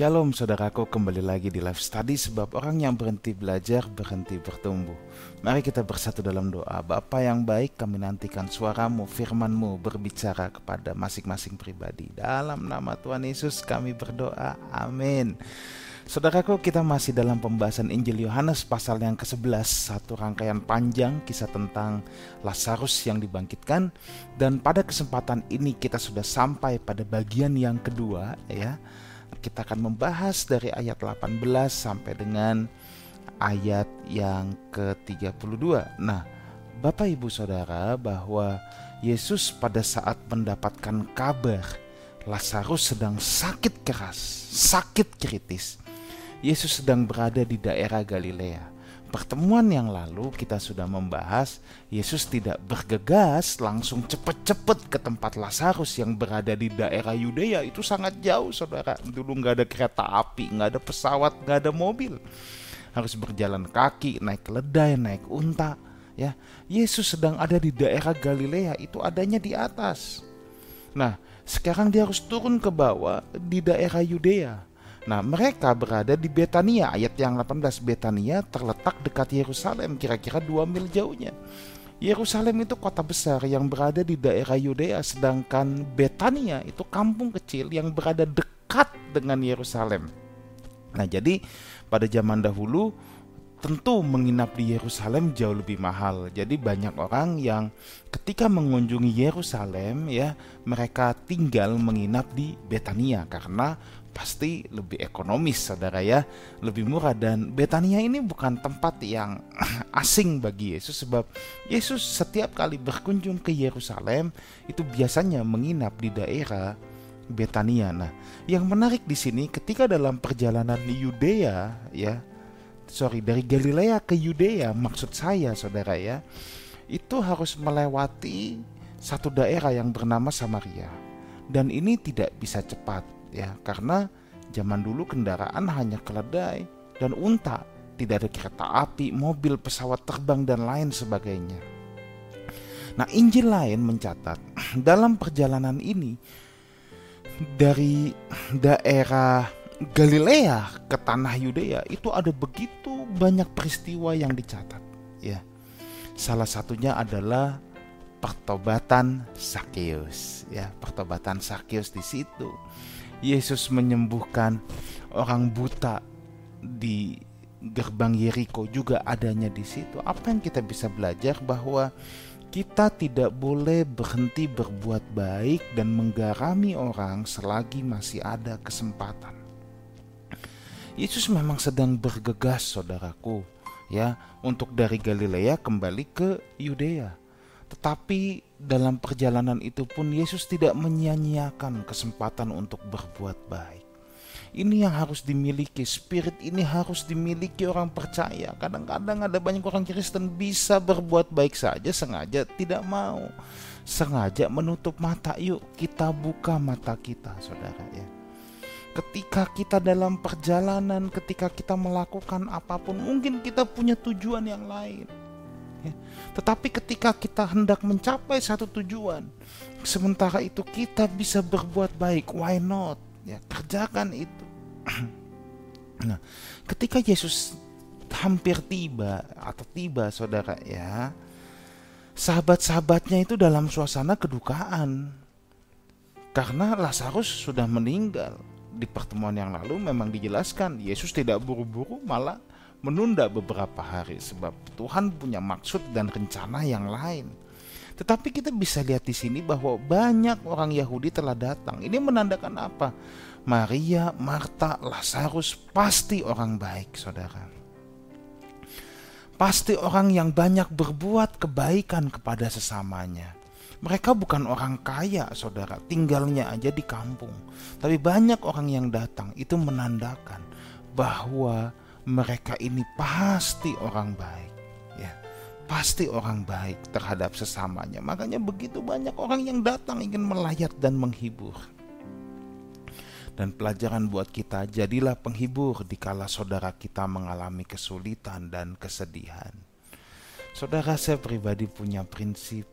Shalom saudaraku kembali lagi di live study sebab orang yang berhenti belajar berhenti bertumbuh. Mari kita bersatu dalam doa. Bapa yang baik kami nantikan suaramu, firmanmu berbicara kepada masing-masing pribadi. Dalam nama Tuhan Yesus kami berdoa. Amin. Saudaraku kita masih dalam pembahasan Injil Yohanes pasal yang ke-11 Satu rangkaian panjang kisah tentang Lazarus yang dibangkitkan Dan pada kesempatan ini kita sudah sampai pada bagian yang kedua ya kita akan membahas dari ayat 18 sampai dengan ayat yang ke-32. Nah, Bapak Ibu Saudara bahwa Yesus pada saat mendapatkan kabar Lazarus sedang sakit keras, sakit kritis. Yesus sedang berada di daerah Galilea pertemuan yang lalu kita sudah membahas Yesus tidak bergegas langsung cepet-cepet ke tempat Lazarus yang berada di daerah Yudea. Itu sangat jauh saudara. Dulu nggak ada kereta api nggak ada pesawat nggak ada mobil. Harus berjalan kaki naik keledai naik unta ya. Yesus sedang ada di daerah Galilea itu adanya di atas. Nah sekarang dia harus turun ke bawah di daerah Yudea Nah, mereka berada di Betania. Ayat yang 18 Betania terletak dekat Yerusalem, kira-kira 2 mil jauhnya. Yerusalem itu kota besar yang berada di daerah Yudea, sedangkan Betania itu kampung kecil yang berada dekat dengan Yerusalem. Nah, jadi pada zaman dahulu tentu menginap di Yerusalem jauh lebih mahal. Jadi banyak orang yang ketika mengunjungi Yerusalem ya, mereka tinggal menginap di Betania karena pasti lebih ekonomis saudara ya. Lebih murah. Dan Betania ini bukan tempat yang asing bagi Yesus sebab Yesus setiap kali berkunjung ke Yerusalem itu biasanya menginap di daerah Betania. Nah yang menarik di sini ketika dalam perjalanan Yudea ya sorry dari Galilea ke Yudea maksud saya saudara ya itu harus melewati satu daerah yang bernama Samaria. Dan ini tidak bisa cepat ya karena zaman dulu kendaraan hanya keledai dan unta. Tidak ada kereta api mobil pesawat terbang dan lain sebagainya. Nah Injil lain mencatat dalam perjalanan ini dari daerah Galilea ke tanah Yudea itu ada begitu banyak peristiwa yang dicatat ya. Salah satunya adalah pertobatan Sakeus ya. Pertobatan Sakeus di situ Yesus menyembuhkan orang buta di gerbang Yeriko juga adanya di situ. Apa yang kita bisa belajar bahwa kita tidak boleh berhenti berbuat baik dan menggarami orang selagi masih ada kesempatan. Yesus memang sedang bergegas, saudaraku, ya, untuk dari Galilea kembali ke Yudea. Tetapi dalam perjalanan itu pun Yesus tidak menyia-nyiakan kesempatan untuk berbuat baik. Ini yang harus dimiliki, spirit ini harus dimiliki orang percaya. Kadang-kadang ada banyak orang Kristen bisa berbuat baik saja sengaja tidak mau. Sengaja menutup mata, yuk kita buka mata kita saudara ya. Ketika kita dalam perjalanan, ketika kita melakukan apa pun, mungkin kita punya tujuan yang lain Ya. Tetapi ketika kita hendak mencapai satu tujuan, sementara itu kita bisa berbuat baik, why not? Ya, kerjakan itu. nah, ketika Yesus hampir tiba atau tiba saudara ya, sahabat-sahabatnya itu dalam suasana kedukaan karena Lazarus sudah meninggal. Di pertemuan yang lalu memang dijelaskan Yesus tidak buru-buru malah menunda beberapa hari sebab Tuhan punya maksud dan rencana yang lain. Tetapi kita bisa lihat di sini bahwa banyak orang Yahudi telah datang. Ini menandakan apa? Maria, Marta, Lazarus pasti orang baik, Saudara. Pasti orang yang banyak berbuat kebaikan kepada sesamanya. Mereka bukan orang kaya, saudara, tinggalnya aja di kampung. Tapi banyak orang yang datang, itu menandakan bahwa mereka ini pasti orang baik ya. Pasti orang baik terhadap sesamanya. Makanya begitu banyak orang yang datang ingin melayat dan menghibur. Dan pelajaran buat kita jadilah penghibur dikala saudara kita mengalami kesulitan dan kesedihan. Saudara saya pribadi punya prinsip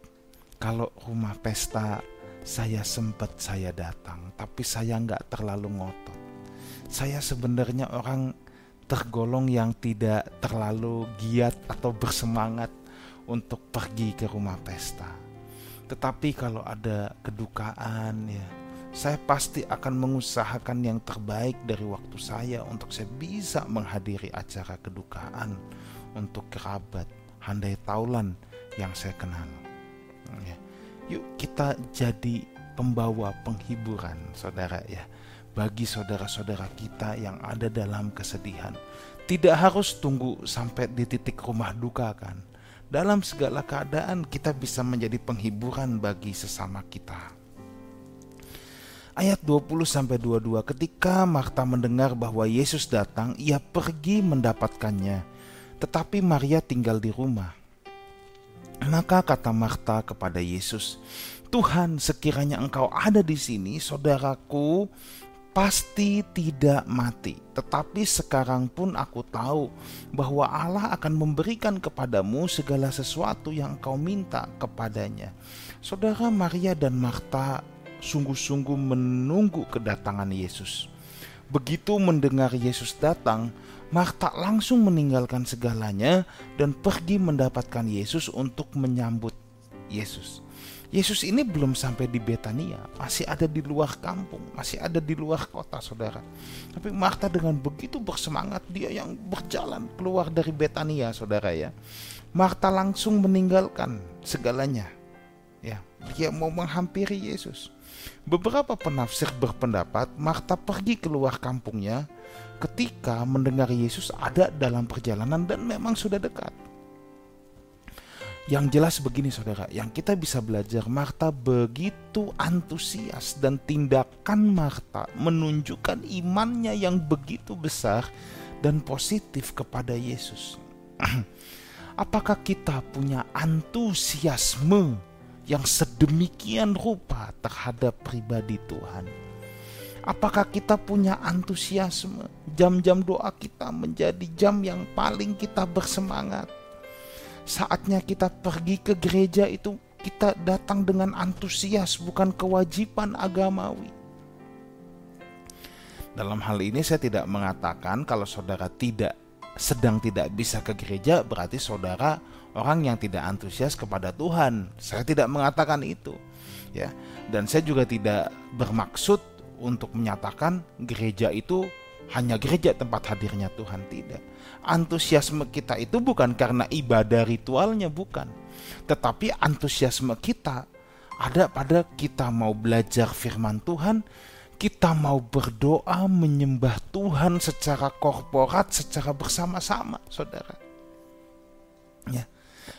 kalau rumah pesta saya sempat saya datang tapi saya nggak terlalu ngotot. Saya sebenarnya orang tergolong yang tidak terlalu giat atau bersemangat untuk pergi ke rumah pesta. Tetapi kalau ada kedukaan ya, saya pasti akan mengusahakan yang terbaik dari waktu saya untuk saya bisa menghadiri acara kedukaan untuk kerabat, handai taulan yang saya kenal. Ya. Yuk kita jadi pembawa penghiburan saudara ya bagi saudara-saudara kita yang ada dalam kesedihan. Tidak harus tunggu sampai di titik rumah duka kan. Dalam segala keadaan kita bisa menjadi penghiburan bagi sesama kita ayat 20 sampai 22 ketika Marta mendengar bahwa Yesus datang ia pergi mendapatkannya tetapi Maria tinggal di rumah maka kata Marta kepada Yesus Tuhan sekiranya engkau ada di sini saudaraku pasti tidak mati. Tetapi sekarang pun aku tahu bahwa Allah akan memberikan kepadamu segala sesuatu yang engkau minta kepadanya. Saudara Maria dan Marta sungguh-sungguh menunggu kedatangan Yesus. Begitu mendengar Yesus datang, Marta langsung meninggalkan segalanya dan pergi mendapatkan Yesus untuk menyambut Yesus. Yesus ini belum sampai di Betania, masih ada di luar kampung, masih ada di luar kota, saudara. Tapi Marta dengan begitu bersemangat, dia yang berjalan keluar dari Betania, saudara ya. Marta langsung meninggalkan segalanya, ya. Dia mau menghampiri Yesus. Beberapa penafsir berpendapat Marta pergi keluar kampungnya ketika mendengar Yesus ada dalam perjalanan dan memang sudah dekat. Yang jelas begini saudara, yang kita bisa belajar Marta begitu antusias dan tindakan Marta menunjukkan imannya yang begitu besar dan positif kepada Yesus. Apakah kita punya antusiasme yang sedemikian rupa terhadap pribadi Tuhan. Apakah kita punya antusiasme? Jam-jam doa kita menjadi jam yang paling kita bersemangat. Saatnya kita pergi ke gereja itu kita datang dengan antusias bukan kewajiban agamawi. Dalam hal ini saya tidak mengatakan kalau saudara tidak sedang tidak bisa ke gereja berarti saudara orang yang tidak antusias kepada Tuhan. Saya tidak mengatakan itu. Ya. Dan saya juga tidak bermaksud untuk menyatakan gereja itu hanya gereja tempat hadirnya Tuhan tidak. Antusiasme kita itu bukan karena ibadah ritualnya bukan. Tetapi antusiasme kita ada pada kita mau belajar firman Tuhan, kita mau berdoa menyembah Tuhan secara korporat, secara bersama-sama, saudara. Ya,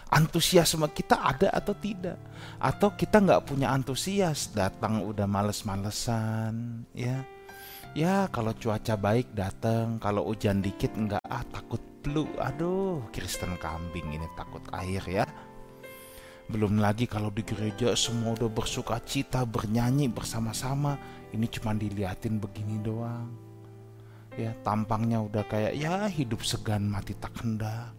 antusiasme kita ada atau tidak? Atau kita nggak punya antusias, datang udah males-malesan, ya. Ya kalau cuaca baik datang, kalau hujan dikit nggak ah takut flu, aduh Kristen kambing ini takut air ya. Belum lagi kalau di gereja semua udah bersuka cita, bernyanyi bersama-sama. Ini cuma diliatin begini doang. Ya, tampangnya udah kayak ya hidup segan mati tak hendak.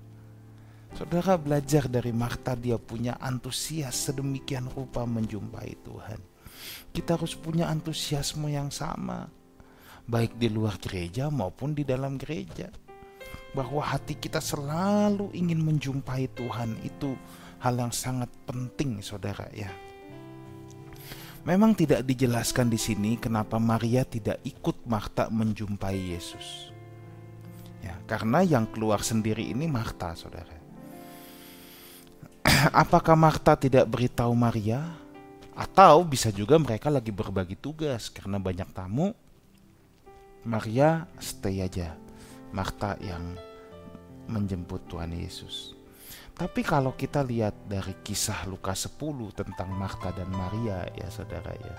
Saudara belajar dari Marta dia punya antusias sedemikian rupa menjumpai Tuhan. Kita harus punya antusiasme yang sama. Baik di luar gereja maupun di dalam gereja bahwa hati kita selalu ingin menjumpai Tuhan itu hal yang sangat penting saudara ya. Memang tidak dijelaskan di sini kenapa Maria tidak ikut Marta menjumpai Yesus. Ya, karena yang keluar sendiri ini Marta, Saudara. Apakah Marta tidak beritahu Maria? Atau bisa juga mereka lagi berbagi tugas karena banyak tamu. Maria stay aja. Marta yang menjemput Tuhan Yesus. Tapi kalau kita lihat dari kisah Lukas 10 tentang Marta dan Maria ya saudara ya.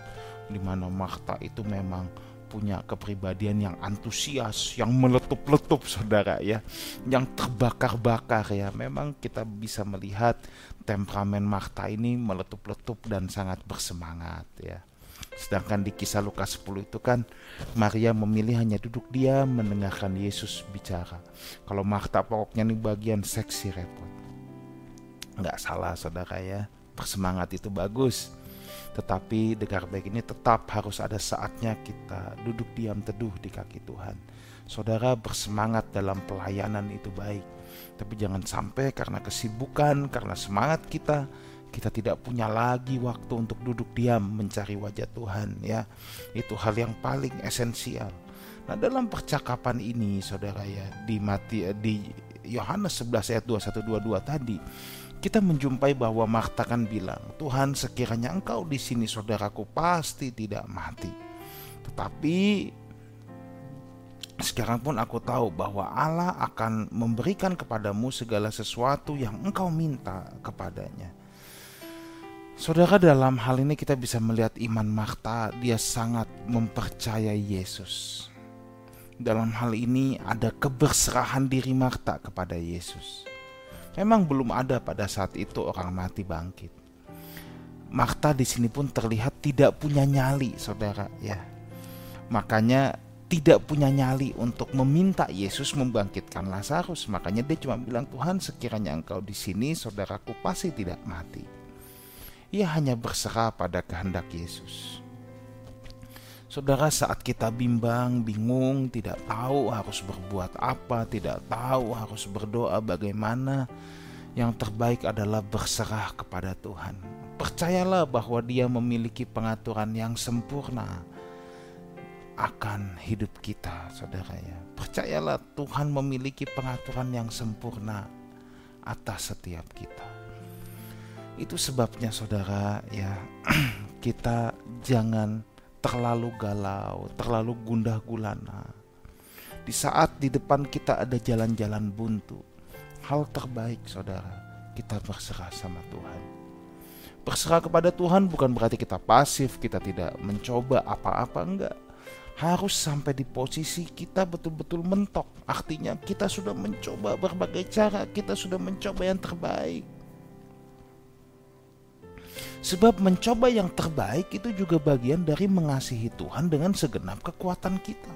Di mana Marta itu memang punya kepribadian yang antusias, yang meletup-letup saudara ya, yang terbakar-bakar ya. Memang kita bisa melihat temperamen Marta ini meletup-letup dan sangat bersemangat ya. Sedangkan di kisah Lukas 10 itu kan Maria memilih hanya duduk diam mendengarkan Yesus bicara. Kalau Marta pokoknya ini bagian seksi repot nggak salah saudara ya bersemangat itu bagus Tetapi dengar baik ini tetap harus ada saatnya kita duduk diam teduh di kaki Tuhan. Saudara bersemangat dalam pelayanan itu baik. Tapi jangan sampai karena kesibukan, karena semangat kita, kita tidak punya lagi waktu untuk duduk diam mencari wajah Tuhan ya. Itu hal yang paling esensial. Nah, dalam percakapan ini Saudara ya di mati di Yohanes 11 ayat 2122 tadi kita menjumpai bahwa Marta kan bilang, "Tuhan, sekiranya Engkau di sini saudaraku pasti tidak mati." Tetapi sekarang pun aku tahu bahwa Allah akan memberikan kepadamu segala sesuatu yang engkau minta kepadanya. Saudara dalam hal ini kita bisa melihat iman Marta, dia sangat mempercayai Yesus. Dalam hal ini ada keberserahan diri Marta kepada Yesus. Memang belum ada pada saat itu orang mati bangkit. Marta di sini pun terlihat tidak punya nyali, saudara ya. Makanya tidak punya nyali untuk meminta Yesus membangkitkan Lazarus. Makanya dia cuma bilang, "Tuhan, sekiranya Engkau di sini, saudaraku pasti tidak mati." Ia hanya berserah pada kehendak Yesus. Saudara, saat kita bimbang, bingung, tidak tahu harus berbuat apa, tidak tahu harus berdoa bagaimana, yang terbaik adalah berserah kepada Tuhan. Percayalah bahwa Dia memiliki pengaturan yang sempurna akan hidup kita, saudara ya. Percayalah Tuhan memiliki pengaturan yang sempurna atas setiap kita. Itu sebabnya saudara ya kita jangan terlalu galau, terlalu gundah gulana. Di saat di depan kita ada jalan-jalan buntu, hal terbaik saudara, kita berserah sama Tuhan. Berserah kepada Tuhan bukan berarti kita pasif, kita tidak mencoba apa-apa enggak. Harus sampai di posisi kita betul-betul mentok. Artinya kita sudah mencoba berbagai cara, kita sudah mencoba yang terbaik Sebab mencoba yang terbaik itu juga bagian dari mengasihi Tuhan dengan segenap kekuatan kita.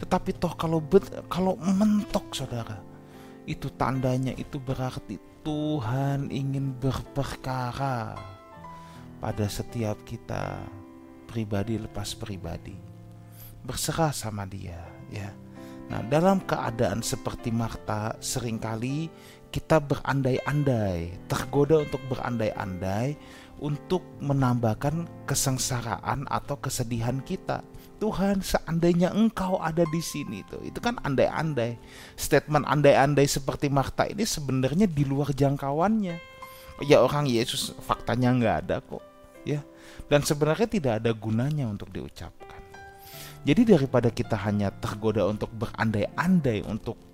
Tetapi toh kalau bet, kalau mentok saudara, itu tandanya itu berarti Tuhan ingin berperkara pada setiap kita pribadi lepas pribadi. Berserah sama dia ya. Nah, dalam keadaan seperti Marta, sering kali kita berandai-andai, tergoda untuk berandai-andai untuk menambahkan kesengsaraan atau kesedihan kita. Tuhan, seandainya Engkau ada di sini tuh, itu kan andai-andai. Statement andai-andai seperti Marta ini sebenarnya di luar jangkauannya. Ya orang Yesus faktanya nggak ada kok, ya. Dan sebenarnya tidak ada gunanya untuk diucapkan. Jadi daripada kita hanya tergoda untuk berandai-andai untuk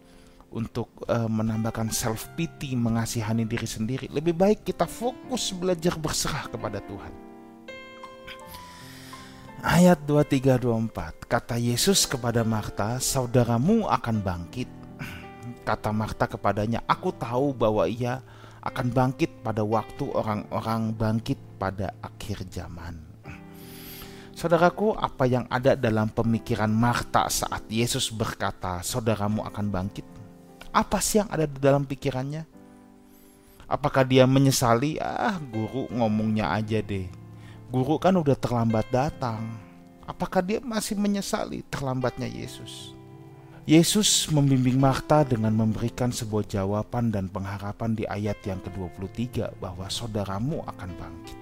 untuk uh, menambahkan self pity, mengasihani diri sendiri. Lebih baik kita fokus belajar berserah kepada Tuhan. Ayat 23 24 kata Yesus kepada Marta, "Saudaramu akan bangkit." Kata Marta kepadanya, "Aku tahu bahwa ia akan bangkit pada waktu orang-orang bangkit pada akhir zaman." Saudaraku, apa yang ada dalam pemikiran Marta saat Yesus berkata, "Saudaramu akan bangkit"? Apa sih yang ada di dalam pikirannya? Apakah dia menyesali? Ah, guru ngomongnya aja deh. Guru kan udah terlambat datang. Apakah dia masih menyesali terlambatnya Yesus? Yesus membimbing Marta dengan memberikan sebuah jawaban dan pengharapan di ayat yang ke-23 bahwa saudaramu akan bangkit.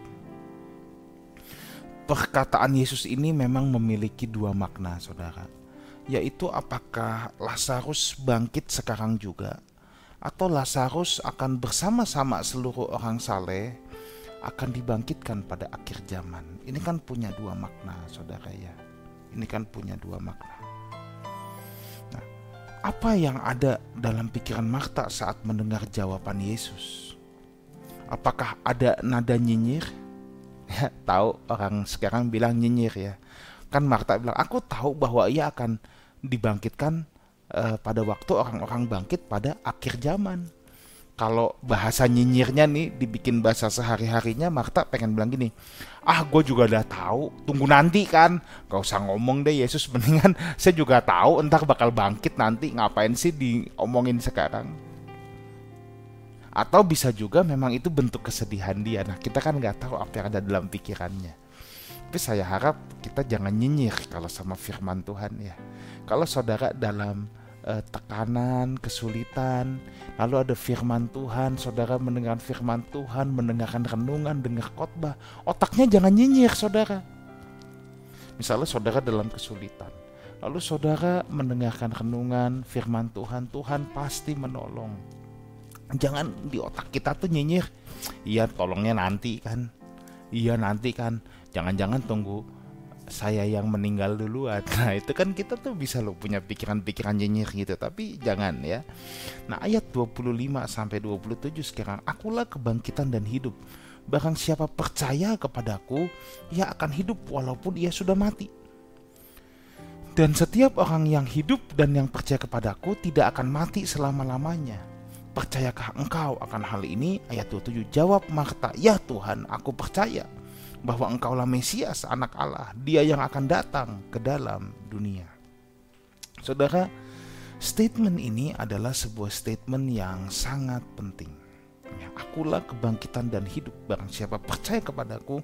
Perkataan Yesus ini memang memiliki dua makna, saudara yaitu apakah Lazarus bangkit sekarang juga atau Lazarus akan bersama-sama seluruh orang saleh akan dibangkitkan pada akhir zaman. Ini kan punya dua makna, saudara ya. Ini kan punya dua makna. Nah, apa yang ada dalam pikiran Marta saat mendengar jawaban Yesus? Apakah ada nada nyinyir? Ya, tahu orang sekarang bilang nyinyir ya. Kan Marta bilang, aku tahu bahwa ia akan dibangkitkan uh, pada waktu orang-orang bangkit pada akhir zaman. Kalau bahasa nyinyirnya nih dibikin bahasa sehari-harinya, Marta pengen bilang gini, ah gue juga udah tahu, tunggu nanti kan, gak usah ngomong deh Yesus, mendingan saya juga tahu entar bakal bangkit nanti, ngapain sih diomongin sekarang. Atau bisa juga memang itu bentuk kesedihan dia. Nah kita kan nggak tahu apa yang ada dalam pikirannya. Tapi saya harap kita jangan nyinyir kalau sama firman Tuhan ya. Kalau saudara dalam uh, tekanan, kesulitan, lalu ada firman Tuhan, saudara mendengar firman Tuhan, mendengarkan renungan, dengar khotbah, otaknya jangan nyinyir saudara. Misalnya saudara dalam kesulitan, lalu saudara mendengarkan renungan, firman Tuhan, Tuhan pasti menolong jangan di otak kita tuh nyinyir iya tolongnya nanti kan iya nanti kan jangan-jangan tunggu saya yang meninggal duluan. Nah itu kan kita tuh bisa lo punya pikiran-pikiran nyinyir gitu tapi jangan ya. Nah ayat 25 sampai 27 sekarang akulah kebangkitan dan hidup. Barang siapa percaya kepadaku ia akan hidup walaupun ia sudah mati. Dan setiap orang yang hidup dan yang percaya kepadaku tidak akan mati selama-lamanya. Percayakah engkau akan hal ini? Ayat 27 jawab Marta, ya Tuhan aku percaya bahwa engkaulah Mesias anak Allah, dia yang akan datang ke dalam dunia. Saudara, statement ini adalah sebuah statement yang sangat penting. Ya, akulah kebangkitan dan hidup. Barang siapa percaya kepadaku,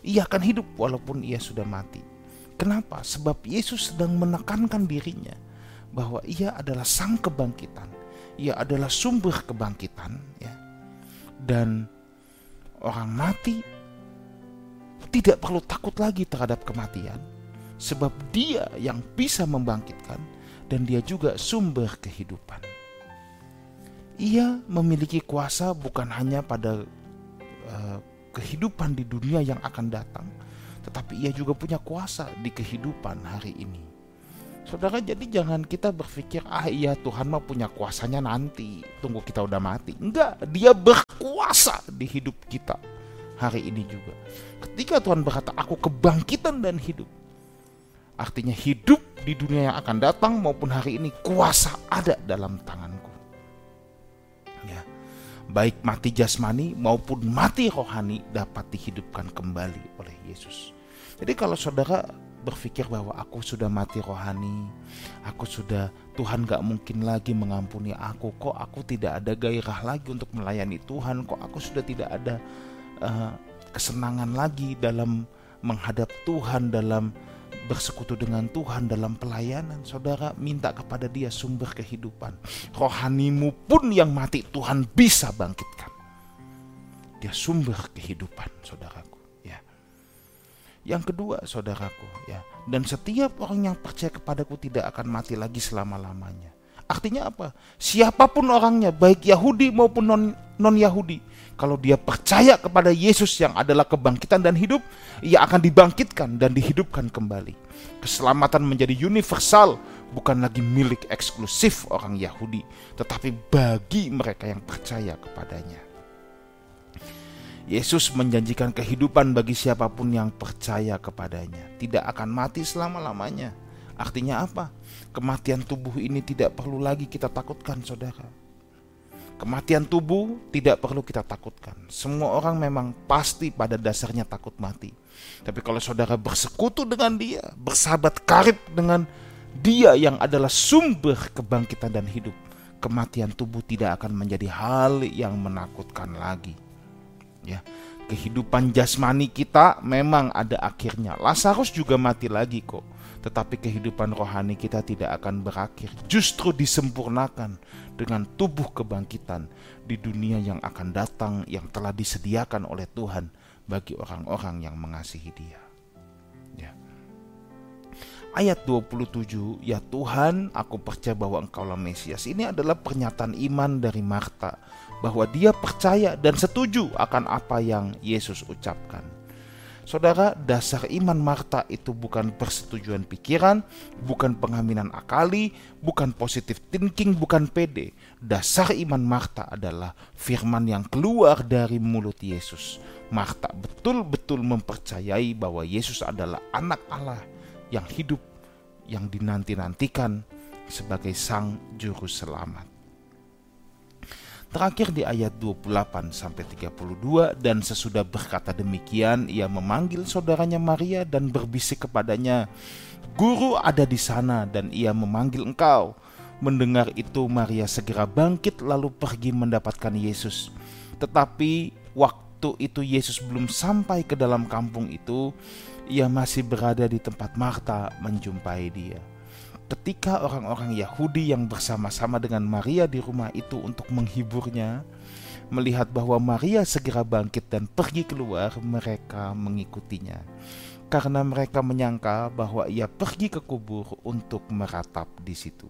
ia akan hidup walaupun ia sudah mati. Kenapa? Sebab Yesus sedang menekankan dirinya bahwa ia adalah sang kebangkitan ia adalah sumber kebangkitan ya. Dan orang mati tidak perlu takut lagi terhadap kematian sebab dia yang bisa membangkitkan dan dia juga sumber kehidupan. Ia memiliki kuasa bukan hanya pada uh, kehidupan di dunia yang akan datang, tetapi ia juga punya kuasa di kehidupan hari ini. Saudara jadi jangan kita berpikir ah iya Tuhan mah punya kuasanya nanti tunggu kita udah mati. Enggak, dia berkuasa di hidup kita hari ini juga. Ketika Tuhan berkata aku kebangkitan dan hidup. Artinya hidup di dunia yang akan datang maupun hari ini kuasa ada dalam tanganku. Ya. Baik mati jasmani maupun mati rohani dapat dihidupkan kembali oleh Yesus. Jadi kalau saudara berpikir bahwa aku sudah mati rohani, aku sudah Tuhan gak mungkin lagi mengampuni aku, kok aku tidak ada gairah lagi untuk melayani Tuhan, kok aku sudah tidak ada uh, kesenangan lagi dalam menghadap Tuhan, dalam bersekutu dengan Tuhan dalam pelayanan. Saudara minta kepada dia sumber kehidupan. Rohanimu pun yang mati Tuhan bisa bangkitkan. Dia sumber kehidupan, saudaraku. Yang kedua, saudaraku, ya. Dan setiap orang yang percaya kepadaku tidak akan mati lagi selama-lamanya. Artinya apa? Siapa pun orangnya, baik Yahudi maupun non non Yahudi, kalau dia percaya kepada Yesus yang adalah kebangkitan dan hidup, ia akan dibangkitkan dan dihidupkan kembali. Keselamatan menjadi universal, bukan lagi milik eksklusif orang Yahudi, tetapi bagi mereka yang percaya kepadanya. Yesus menjanjikan kehidupan bagi siapa pun yang percaya kepadanya, tidak akan mati selama-lamanya. Artinya apa? Kematian tubuh ini tidak perlu lagi kita takutkan, saudara. Kematian tubuh tidak perlu kita takutkan. Semua orang memang pasti pada dasarnya takut mati. Tapi kalau saudara bersekutu dengan dia, bersahabat karib dengan dia yang adalah sumber kebangkitan dan hidup, kematian tubuh tidak akan menjadi hal yang menakutkan lagi ya kehidupan jasmani kita memang ada akhirnya Lazarus juga mati lagi kok tetapi kehidupan rohani kita tidak akan berakhir justru disempurnakan dengan tubuh kebangkitan di dunia yang akan datang yang telah disediakan oleh Tuhan bagi orang-orang yang mengasihi Dia. Ya. Ayat 27, ya Tuhan, aku percaya bahwa Engkaulah Mesias. Ini adalah pernyataan iman dari Marta bahwa dia percaya dan setuju akan apa yang Yesus ucapkan. Saudara, dasar iman Marta itu bukan persetujuan pikiran, bukan pengaminan akali, bukan positif thinking, bukan pede. Dasar iman Marta adalah firman yang keluar dari mulut Yesus. Marta betul-betul mempercayai bahwa Yesus adalah anak Allah yang hidup, yang dinanti-nantikan sebagai sang juru selamat. Terakhir di ayat 28 sampai 32 dan sesudah berkata demikian ia memanggil saudaranya Maria dan berbisik kepadanya, "Guru ada di sana dan ia memanggil engkau." Mendengar itu Maria segera bangkit lalu pergi mendapatkan Yesus. Tetapi waktu itu Yesus belum sampai ke dalam kampung itu, ia masih berada di tempat Marta menjumpai dia. Ketika orang-orang Yahudi yang bersama-sama dengan Maria di rumah itu untuk menghiburnya, melihat bahwa Maria segera bangkit dan pergi keluar, mereka mengikutinya. Karena mereka menyangka bahwa ia pergi ke kubur untuk meratap di situ.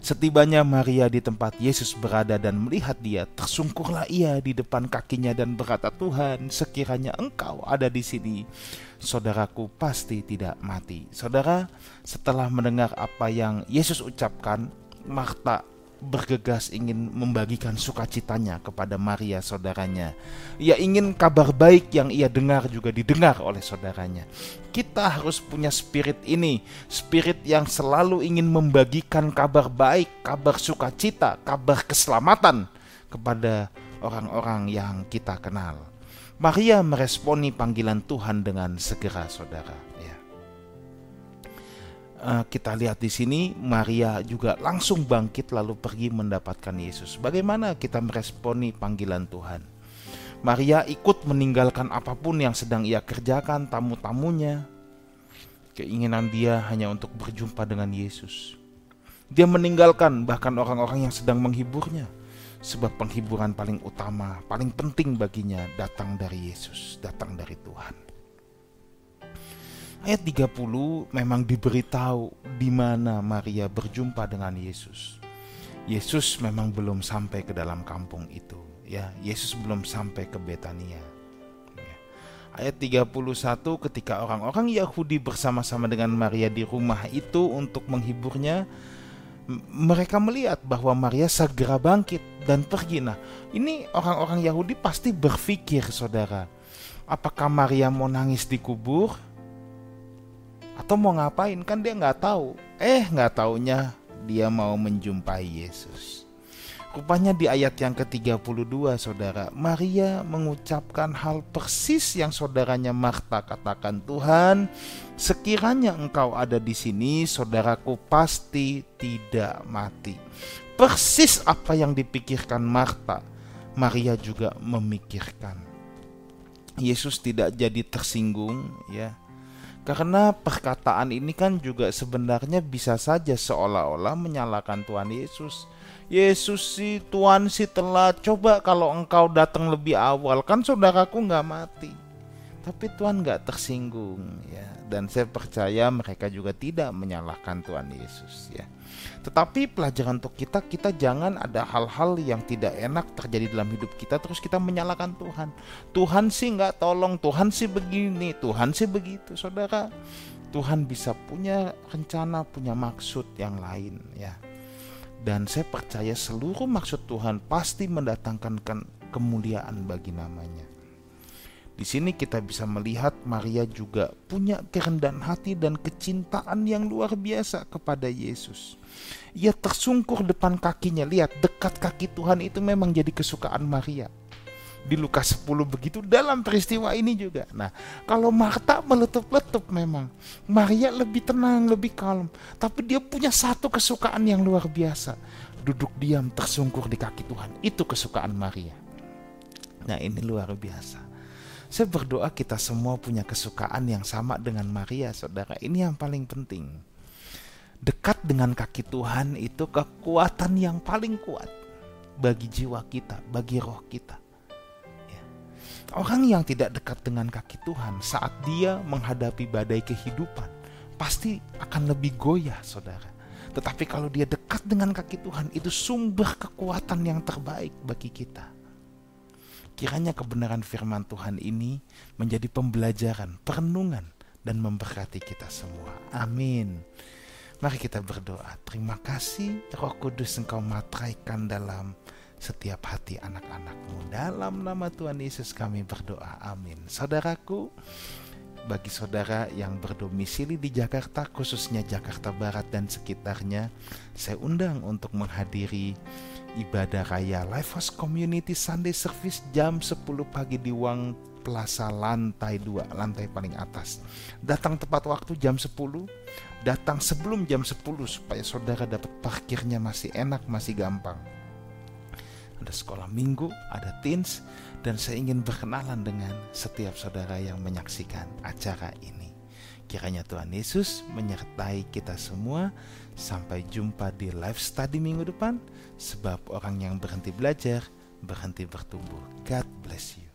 Setibanya Maria di tempat Yesus berada dan melihat dia, tersungkurlah ia di depan kakinya dan berkata, "Tuhan, sekiranya Engkau ada di sini, saudaraku pasti tidak mati." Saudara, setelah mendengar apa yang Yesus ucapkan, Marta bergegas ingin membagikan sukacitanya kepada Maria saudaranya. Ia ingin kabar baik yang ia dengar juga didengar oleh saudaranya. Kita harus punya spirit ini, spirit yang selalu ingin membagikan kabar baik, kabar sukacita, kabar keselamatan kepada orang-orang yang kita kenal. Maria meresponi panggilan Tuhan dengan segera, saudara uh, kita lihat di sini Maria juga langsung bangkit lalu pergi mendapatkan Yesus. Bagaimana kita meresponi panggilan Tuhan? Maria ikut meninggalkan apa pun yang sedang ia kerjakan, tamu-tamunya. Keinginan dia hanya untuk berjumpa dengan Yesus. Dia meninggalkan bahkan orang-orang yang sedang menghiburnya. Sebab penghiburan paling utama, paling penting baginya datang dari Yesus, datang dari Tuhan ayat 30 memang diberitahu di mana Maria berjumpa dengan Yesus. Yesus memang belum sampai ke dalam kampung itu, ya. Yesus belum sampai ke Betania. Ya. Ayat 31 ketika orang-orang Yahudi bersama-sama dengan Maria di rumah itu untuk menghiburnya, mereka melihat bahwa Maria segera bangkit dan pergi. Nah, ini orang-orang Yahudi pasti berpikir, saudara, apakah Maria mau nangis di kubur atau mau ngapain? Kan dia nggak tahu. Eh nggak taunya dia mau menjumpai Yesus. Rupanya di ayat yang ke-32 saudara Maria mengucapkan hal persis yang saudaranya Marta katakan Tuhan sekiranya engkau ada di sini saudaraku pasti tidak mati. Persis apa yang dipikirkan Marta Maria juga memikirkan. Yesus tidak jadi tersinggung ya karena perkataan ini kan juga sebenarnya bisa saja seolah-olah menyalahkan Tuhan Yesus. Yesus sih Tuhan sih telah coba kalau engkau datang lebih awal kan saudaraku nggak mati. Tapi Tuhan nggak tersinggung ya dan saya percaya mereka juga tidak menyalahkan Tuhan Yesus ya. Tetapi pelajaran untuk kita, kita jangan ada hal-hal yang tidak enak terjadi dalam hidup kita terus kita menyalahkan Tuhan. Tuhan sih nggak tolong, Tuhan sih begini, Tuhan sih begitu, saudara. Tuhan bisa punya rencana, punya maksud yang lain ya. Dan saya percaya seluruh maksud Tuhan pasti mendatangkan kemuliaan bagi namanya. Di sini kita bisa melihat Maria juga punya kerendahan hati dan kecintaan yang luar biasa kepada Yesus. Ia tersungkur depan kakinya. Lihat, dekat kaki Tuhan itu memang jadi kesukaan Maria. Di Lukas 10 begitu dalam peristiwa ini juga. Nah, kalau Marta meletup-letup memang. Maria lebih tenang, lebih kalem. Tapi dia punya satu kesukaan yang luar biasa. Duduk diam tersungkur di kaki Tuhan. Itu kesukaan Maria. Nah, ini luar biasa. Saya berdoa kita semua punya kesukaan yang sama dengan Maria, saudara. Ini yang paling penting. Dekat dengan kaki Tuhan itu kekuatan yang paling kuat bagi jiwa kita, bagi roh kita. Ya. Orang yang tidak dekat dengan kaki Tuhan saat dia menghadapi badai kehidupan pasti akan lebih goyah, saudara. Tetapi kalau dia dekat dengan kaki Tuhan, itu sumber kekuatan yang terbaik bagi kita. Kiranya kebenaran firman Tuhan ini menjadi pembelajaran, perenungan, dan memberkati kita semua. Amin. Mari kita berdoa. Terima kasih Roh Kudus Engkau matraikan dalam setiap hati anak-anakmu. Dalam nama Tuhan Yesus kami berdoa. Amin. Saudaraku, bagi saudara yang berdomisili di Jakarta, khususnya Jakarta Barat dan sekitarnya, saya undang untuk menghadiri ibadah raya House Community Sunday Service jam 10 pagi di Wang Plaza lantai 2, lantai paling atas. Datang tepat waktu jam 10, datang sebelum jam 10 supaya saudara dapat parkirnya masih enak, masih gampang. Ada sekolah minggu, ada teens, dan saya ingin berkenalan dengan setiap saudara yang menyaksikan acara ini. Kiranya Tuhan Yesus menyertai kita semua. Sampai jumpa di live study minggu depan. Sebab orang yang berhenti belajar, berhenti bertumbuh. God bless you.